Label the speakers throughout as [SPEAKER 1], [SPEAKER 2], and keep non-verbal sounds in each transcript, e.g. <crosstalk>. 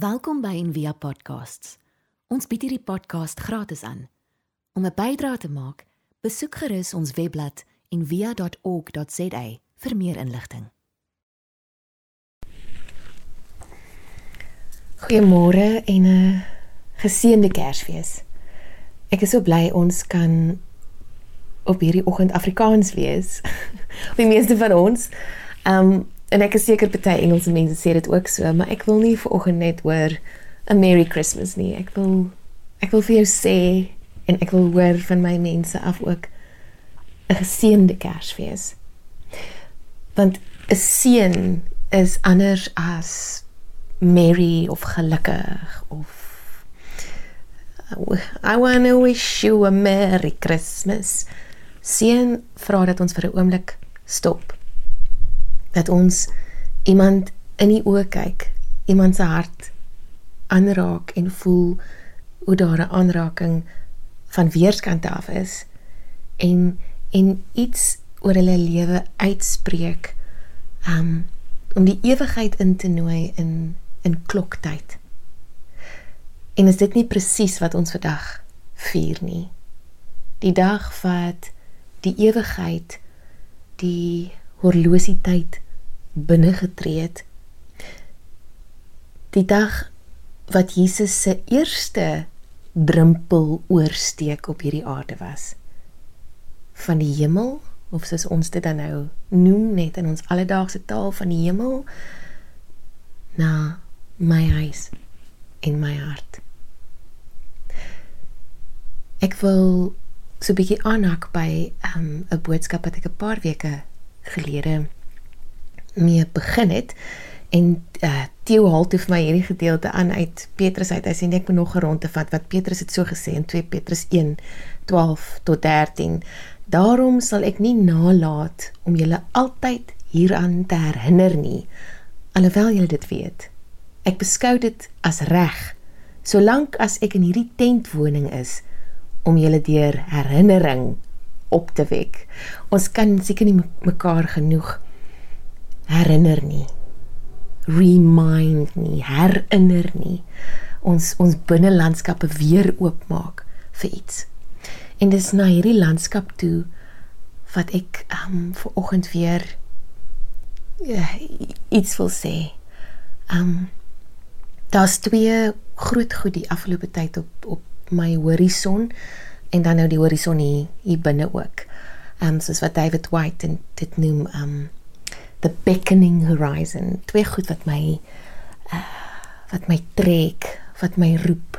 [SPEAKER 1] Welkom by Envia Podcasts. Ons bied hierdie podcast gratis aan. Om 'n bydrae te maak, besoek gerus ons webblad en via.org.za vir meer inligting.
[SPEAKER 2] Goeiemôre en 'n geseënde Kersfees. Ek is so bly ons kan op hierdie oggend Afrikaans wees. <laughs> Die meeste van ons. Ehm um, en ek is seker party Engelse mense sê dit ook so, maar ek wil nie vir oggend net hoor 'n Merry Christmas nie. Ek wil ek wil vir jou sê en ek wil hoor van my mense af ook 'n geseënde Kersfees. Want 'n seën is anders as merry of gelukkig of I want to wish you a merry Christmas. Seën vra dat ons vir 'n oomblik stop. Dat ons iemand in die oë kyk, iemand se hart aanraak en voel hoe daar 'n aanraking van weerskante af is en en iets oor hulle lewe uitspreek um om die ewigheid in te nooi in in kloktyd. En is dit nie presies wat ons vandag vier nie? Die dag wat die ewigheid die horlosietyd binne getree het. Die dag wat Jesus se eerste drempel oorsteek op hierdie aarde was van die hemel of soos ons dit dan nou noem net in ons alledaagse taal van die hemel na my huis in my hart. Ek wil so 'n bietjie aanhak by ehm, 'n um, boodskap wat ek 'n paar weke gelede mee begin het en uh, Theo haal toe vir my hierdie gedeelte aan uit Petrus uit. Hy sê net ek moet nog rond te vat wat Petrus het so gesê in 2 Petrus 1 12 tot 13. Daarom sal ek nie nalat om julle altyd hieraan te herinner nie, alhoewel julle dit weet. Ek beskou dit as reg, solank as ek in hierdie tentwoning is om julle deur herinnering op te wek. Ons kan seker nie mekaar genoeg herinner nie. Remind nie, herinner nie. Ons ons binnelandskappe weer oopmaak vir iets. En dis na hierdie landskap toe wat ek um vir oggend weer uh, iets wil sê. Um daar's twee groot goed die afgelope tyd op op my horison en dan nou die horison hier, hier binne ook. Um soos wat David White en dit noem um the beckoning horizon. Twee goed wat my uh, wat my trek, wat my roep,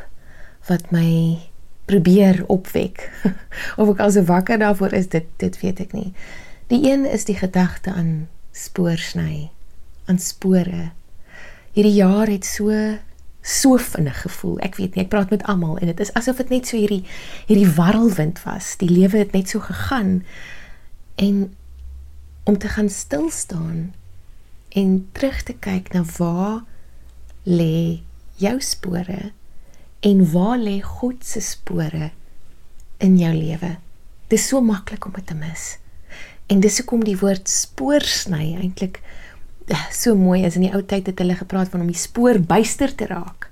[SPEAKER 2] wat my probeer opwek. <laughs> of ek al so wakker daarvoor is, dit dit weet ek nie. Die een is die gedagte aan spoorsny, aan spore. Hierdie jaar het so so vinnig gevoel. Ek weet nie, ek praat met almal en dit is asof dit net so hierdie hierdie warrelwind was. Die lewe het net so gegaan en om te gaan stil staan en terug te kyk na waar lê jou spore en waar lê God se spore in jou lewe? Dis so maklik om dit te mis. En dis hoekom die woord spoorsny eintlik <sighs> so mooi is in die ou tyd het hulle gepraat van om die spoor byster te raak.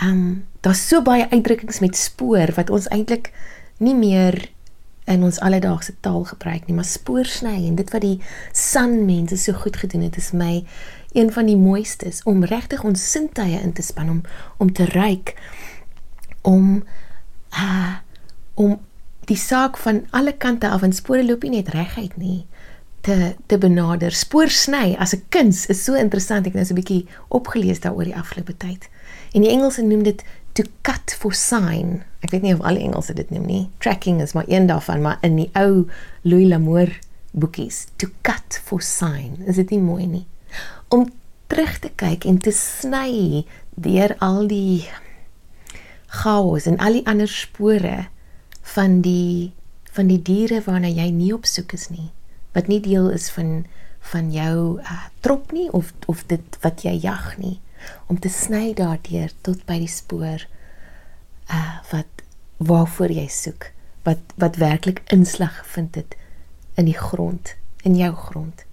[SPEAKER 2] Ehm um, daar's so baie uitdrukkings met spoor wat ons eintlik nie meer in ons alledaagse taal gebruik nie, maar spoorsny en dit wat die san mense so goed gedoen het is my een van die mooistes om regtig ons sintuie in te span om om te ruik om uh om die saak van alle kante af en spore loop nie net reguit nie te te benader. Spoorsny as 'n kuns is so interessant. Ek het nou so 'n bietjie opgelees daaroor die afgelope tyd. En die Engelse noem dit to cut for sign. Ek weet nie of al Engelse dit noem nie. Tracking is maar een daarvan, maar in die ou Louis L'Amour boekies, to cut for sign. Is dit nie mooi nie? om terug te kyk en te sny deur al die chaos en al die ander spore van die van die diere waarna jy nie op soek is nie wat nie deel is van van jou uh, trop nie of of dit wat jy jag nie om te sny daardeur tot by die spoor uh wat waarvoor jy soek wat wat werklik inslag gevind het in die grond in jou grond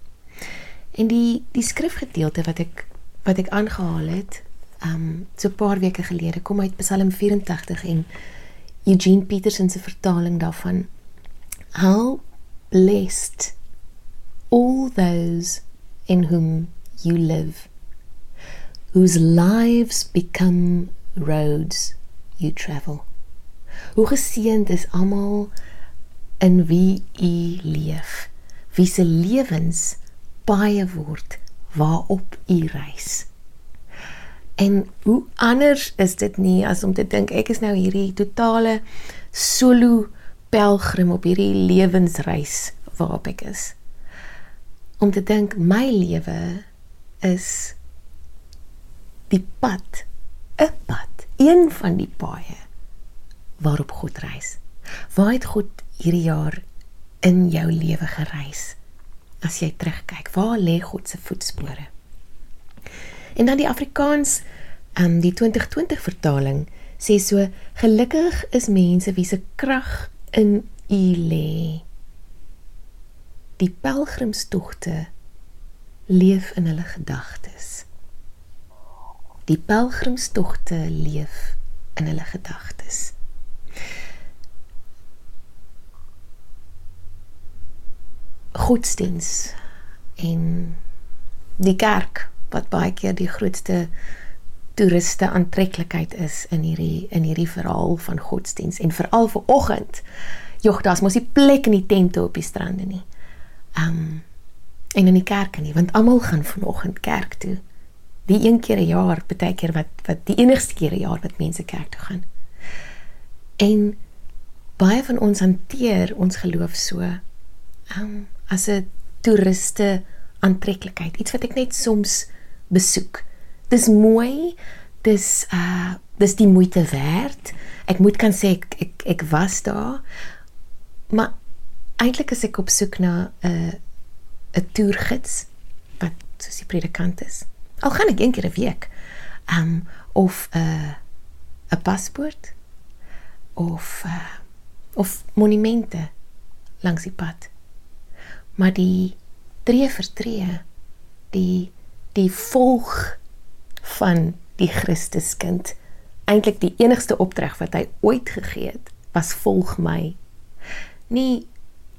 [SPEAKER 2] En die die skrifgedeelte wat ek wat ek aangehaal het, um so 'n paar weke gelede kom uit Psalm 84 en Eugene Peterson se vertaling daarvan. How blessed all those in whom you live whose lives become roads you travel. Hoe geseënd is almal in wie u leef. Wie se lewens baie word waarop u reis. En hoe anders is dit nie as om te dink ek is nou hierdie totale solo pelgrim op hierdie lewensreis waarop ek is. Om te dink my lewe is die pad, 'n pad, een van die paaie waarop God reis. Waar het God hierdie jaar in jou lewe gereis? As jy terugkyk, waar lê God se voetspore? En dan die Afrikaans, um, die 2020 vertaling sê so gelukkig is mense wie se krag in U lê. Die pelgrimstogte leef in hulle gedagtes. Die pelgrimstogte leef in hulle gedagtes. Godsdiens en die kerk wat baie keer die grootste toeriste aantreklikheid is in hierdie in hierdie verhaal van godsdiens en veral vir oggend. Jogg, daar's mos nie plek in die tente op die strande nie. Um en in die kerke nie, want almal gaan vanoggend kerk toe. Die een keer 'n jaar, baie keer wat wat die enigste keer 'n jaar wat mense kerk toe gaan. En baie van ons hanteer ons geloof so um as 'n toeriste aantreklikheid, iets wat ek net soms besoek. Dis mooi. Dis uh dis die moeite werd. Ek moet kan sê ek ek, ek was daar. Maar eintlik is ek op soek na 'n uh, 'n toergids wat soos die predikant is. Al gaan ek een keer 'n week. Um of 'n uh, 'n paspoort of uh, of monumente langs die pad. Maar die tree vir tree die die volg van die Christuskind. Eintlik die enigste opdrag wat hy ooit gegee het, was volg my. Nie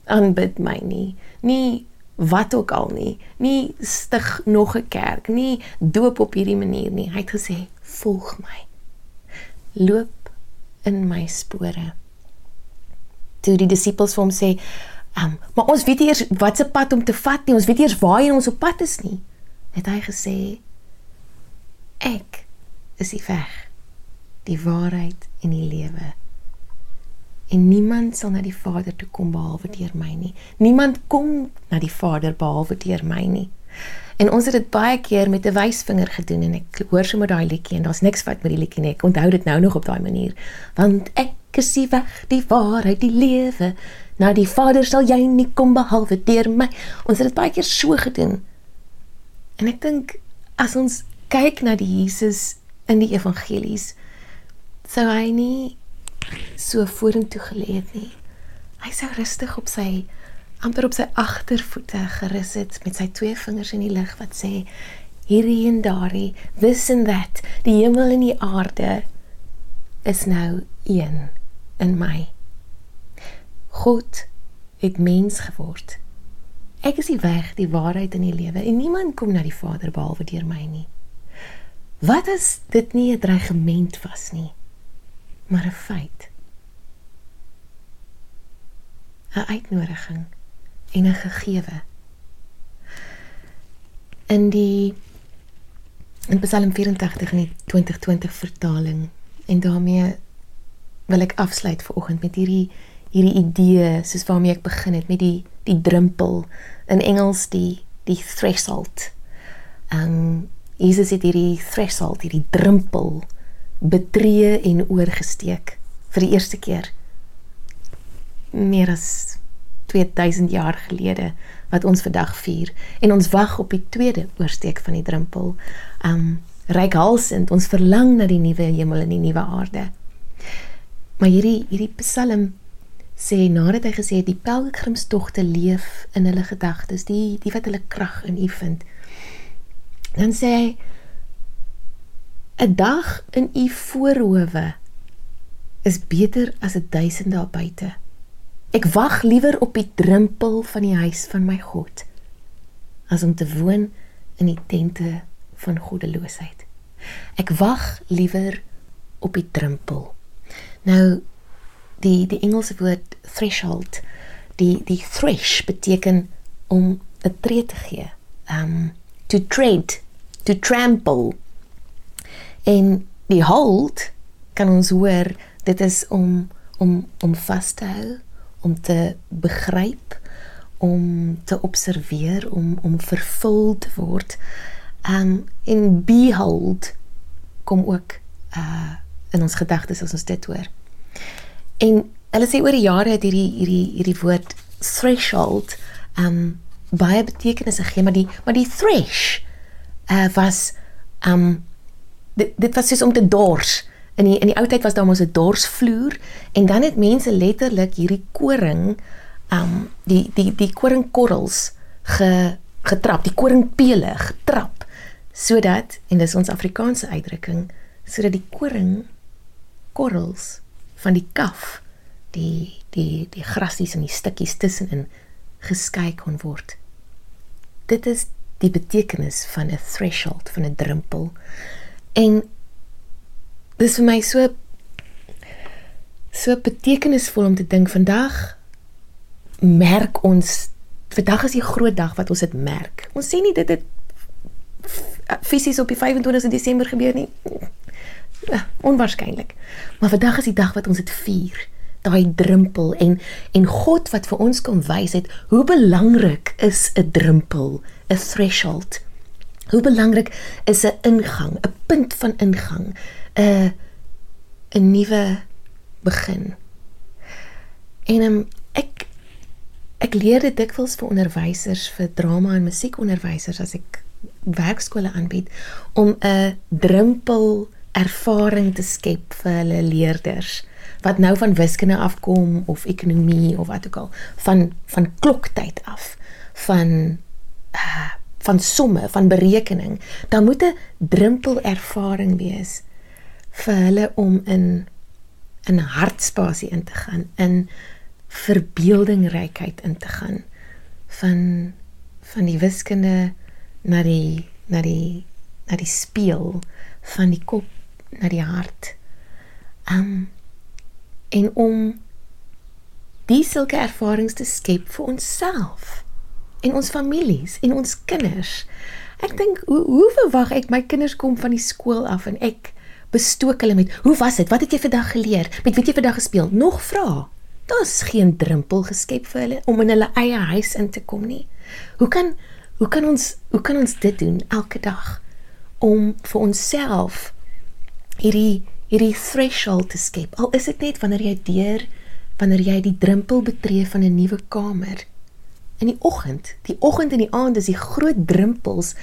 [SPEAKER 2] aanbid my nie, nie wat ook al nie, nie stig nog 'n kerk, nie doop op hierdie manier nie. Hy het gesê, "Volg my. Loop in my spore." Toe die disippels vir hom sê, um, "Maar ons weet nie eers wat se pad om te vat nie. Ons weet nie eers waarheen ons op pad is nie." het hy gesê ek is die weg die waarheid en die lewe en niemand sal na die Vader toe kom behalwe deur my nie. Niemand kom na die Vader behalwe deur my nie. En ons het dit baie keer met 'n wysvinger gedoen en ek hoor sommer daai liedjie en daar's niks wat met die liedjie nie. Ek onthou dit nou nog op daai manier. Want ek is die weg die waarheid die lewe. Na die Vader sal jy nie kom behalwe deur my. Ons het dit baie keer so gedoen. En ek dink as ons kyk na die Jesus in die evangelies, sou hy nie so vorentoe gelê het nie. Hy sou rustig op sy amper op sy agtervoete gerus het met sy twee vingers in die lug wat sê hierdie en daardie, this and that, die hemel en die aarde is nou een in my. God het mens geword Ek is die weg, die waarheid en die lewe en niemand kom na die Vader behalwe deur my nie. Wat as dit nie 'n dreigement was nie, maar 'n feit? 'n Uitnodiging en 'n gegewe. In die in Psalm 84 in die 2020 vertaling en daarmee wil ek afsluit vir oggend met hierdie hierdie idee soos waarmee ek begin het met die die drempel in Engels die die threshold. Um Jesus het hierdie threshold, hierdie drempel betree en oorgesteek vir die eerste keer meer as 2000 jaar gelede wat ons vandag vier en ons wag op die tweede oorsteek van die drempel. Um reikhalsend ons verlang na die nuwe hemel en die nuwe aarde. Maar hierdie hierdie Psalm sê nadat hy gesê het die pelgrimstogte leef in hulle gedagtes, die die wat hulle krag in U vind. Dan sê hy 'n dag in u voorhoewe is beter as 'n duisend daar buite. Ek wag liewer op die drempel van die huis van my God as om te woon in die tente van goddeloosheid. Ek wag liewer op die drempel. Nou die die Engelse woord threshold, die die thresh beteken om 'n tree te gee. Um to tread, to trample. En die hold kan ons hoor dit is om om om vas te hou, om te begryp, om te observeer, om om vervul te word. Um in behold kom ook uh in ons gedagtes as ons dit hoor. En hulle sê oor die jare het hierdie hierdie hierdie woord threshold um baie betekenisse gegee, maar die maar die thresh uh was um dit dit was soos om te dors. In die in die ou tyd was daar mos 'n dorsvloer en dan het mense letterlik hierdie koring um die die die koringkorrels ge getrap, die koringpele getrap sodat en dis ons Afrikaanse uitdrukking sodat die koring korrels van die kaf die die die grasies en die stukkies tussenin geskei kon word. Dit is die betekenis van 'n threshold, van 'n drempel. En dis vir my so so betekenisvol om te dink vandag merk ons vandag is 'n groot dag wat ons dit merk. Ons sê nie dit het fisies op die 25 Desember gebeur nie. Ja, onwaarskynlik. Maar vandag is die dag wat ons dit vier. Daai drempel en en God wat vir ons kom wys het hoe belangrik is 'n drempel, 'n threshold. Hoe belangrik is 'n ingang, 'n punt van ingang, 'n 'n nuwe begin. En um, ek ek leer dit dikwels vir onderwysers, vir drama en musiekonderwysers as ek werkskole aanbied om 'n drempel ervaring te skep vir hulle leerders wat nou van wiskunde afkom of ekonomie of wat ook al van van kloktyd af van uh, van somme van berekening dan moet 'n drempel ervaring wees vir hulle om in in hartspasie in te gaan in verbeeldingrykheid in te gaan van van die wiskunde na die na die na die speel van die kop na die hart. Um en om die sulke ervarings te skep vir onsself en ons families en ons kinders. Ek dink hoe hoe verwag ek my kinders kom van die skool af en ek bestook hulle met hoe was dit? Wat het jy vandag geleer? Met wie het jy vandag gespeel? Nog vra. Daar's geen drempel geskep vir hulle om in hulle eie huis in te kom nie. Hoe kan hoe kan ons hoe kan ons dit doen elke dag om vir onsself hierdie hierdie threshold te skep. Al is dit net wanneer jy deur wanneer jy die drempel betree van 'n nuwe kamer. In die oggend, die oggend en die aand is die groot drempels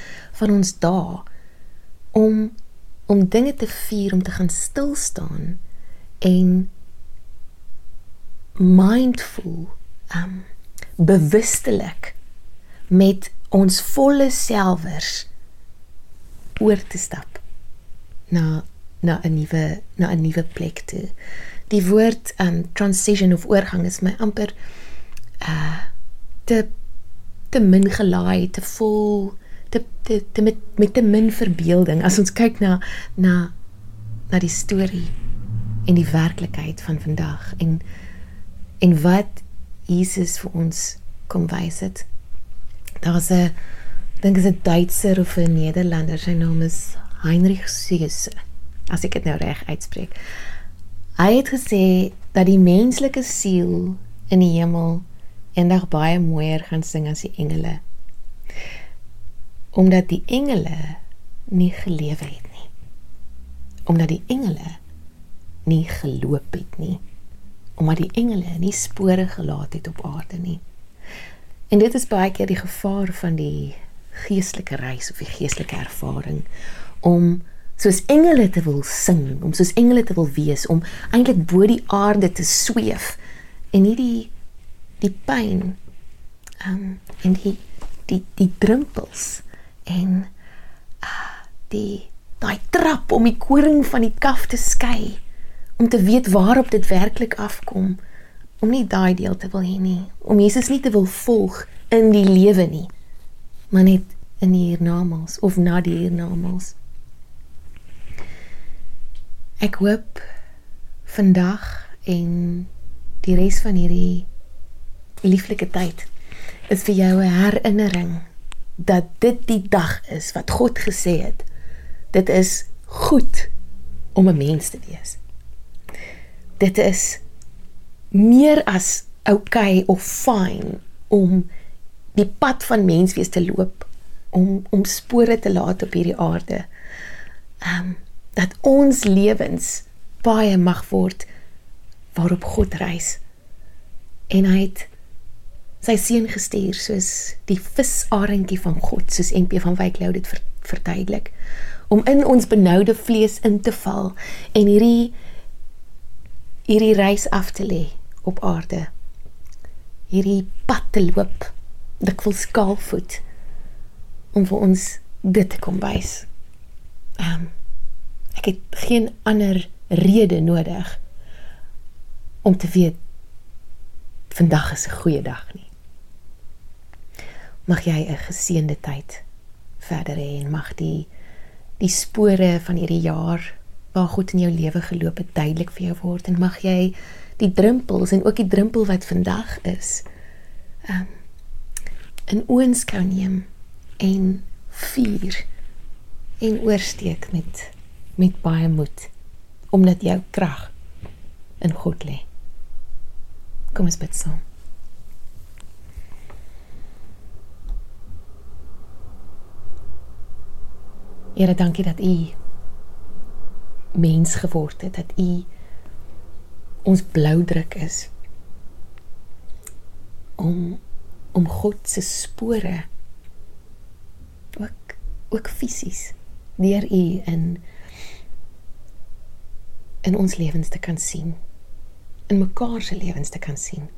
[SPEAKER 2] van ons dae om om dinge te vier, om te gaan stil staan en mindful, um bewustelik met ons volle selfers oor te stap na na 'n nuwe na 'n nuwe plek toe. Die woord um transition of oorgang is my amper uh te te min gelaai, te vol te te, te met met te min verbeelding as ons kyk na na na die storie en die werklikheid van vandag en en wat Jesus vir ons kom wys het. Daar's 'n dink is 'n Duitser of 'n Nederlander, sy naam is Heinrich Seese as ek dit nou reg uitspreek. Hy het gesê dat die menslike siel in die hemel eendag baie mooier gaan sing as die engele. Omdat die engele nie gelewe het nie. Omdat die engele nie geloop het nie. Omdat die engele nie spore gelaat het op aarde nie. En dit is baie keer die gevaar van die geestelike reis of die geestelike ervaring om soos engele te wil sing, om soos engele te wil wees, om eintlik bo die aarde te sweef en nie die die pyn um en die die die drempels en uh, die daai trap om die koring van die kaf te skei om te weet waarop dit werklik afkom om nie daai deel te wil hê nie om Jesus nie te wil volg in die lewe nie maar net in die hiernamaals of na die hiernamaals. Ek hoop vandag en die res van hierdie lieflike tyd is vir jou 'n herinnering dat dit die dag is wat God gesê het. Dit is goed om 'n mens te wees. Dit is meer as okay of fyn om die pad van menswees te loop om om spore te laat op hierdie aarde. Ehm um, dat ons lewens baie mag word waarop God reis. En hy het sy seun gestuur soos die visarentjie van God soos MP van Wyklou dit verduidelik om in ons benoude vlees in te val en hierdie hierdie reis af te lê op aarde. Hierdie pad te loop dikwels skaalvoet om vir ons dit te kom wys. Um, ek het geen ander rede nodig om te weet vandag is 'n goeie dag nie mag jy 'n geseënde tyd verder hê en mag die die spore van hierdie jaar waar God in jou lewe geloop het duidelik vir jou word en mag jy die drempels en ook die drempel wat vandag is um, in oënskou neem en vier en oorsteek met met baie moed omdat jou krag in God lê. Kom ons bid saam. Here, dankie dat U mens geword het, dat U ons bloudruk is om om God se spore ook ook fisies deur U in in ons lewens te kan sien in mekaar se lewens te kan sien.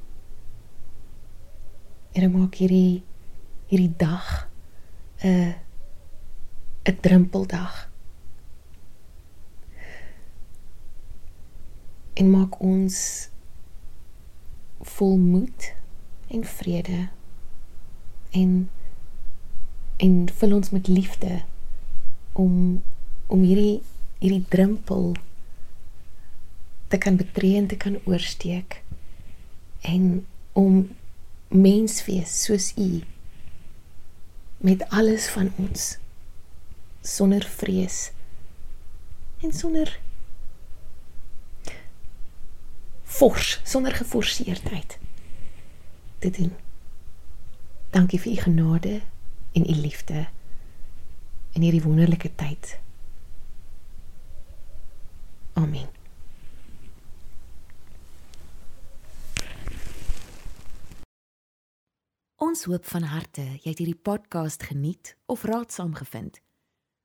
[SPEAKER 2] Here maak hierdie hierdie dag 'n uh, 'n drempeldag. En maak ons vol moed en vrede en en vul ons met liefde om om hierdie hierdie drempel te kan betree en te kan oorsteek en om mens wees soos u met alles van ons sonder vrees en sonder fors, sonder geforseerdheid te doen. Dankie vir u genade en u liefde in hierdie wonderlike tyd. Amen.
[SPEAKER 1] Ons hoop van harte jy het hierdie podcast geniet of raadsaam gevind.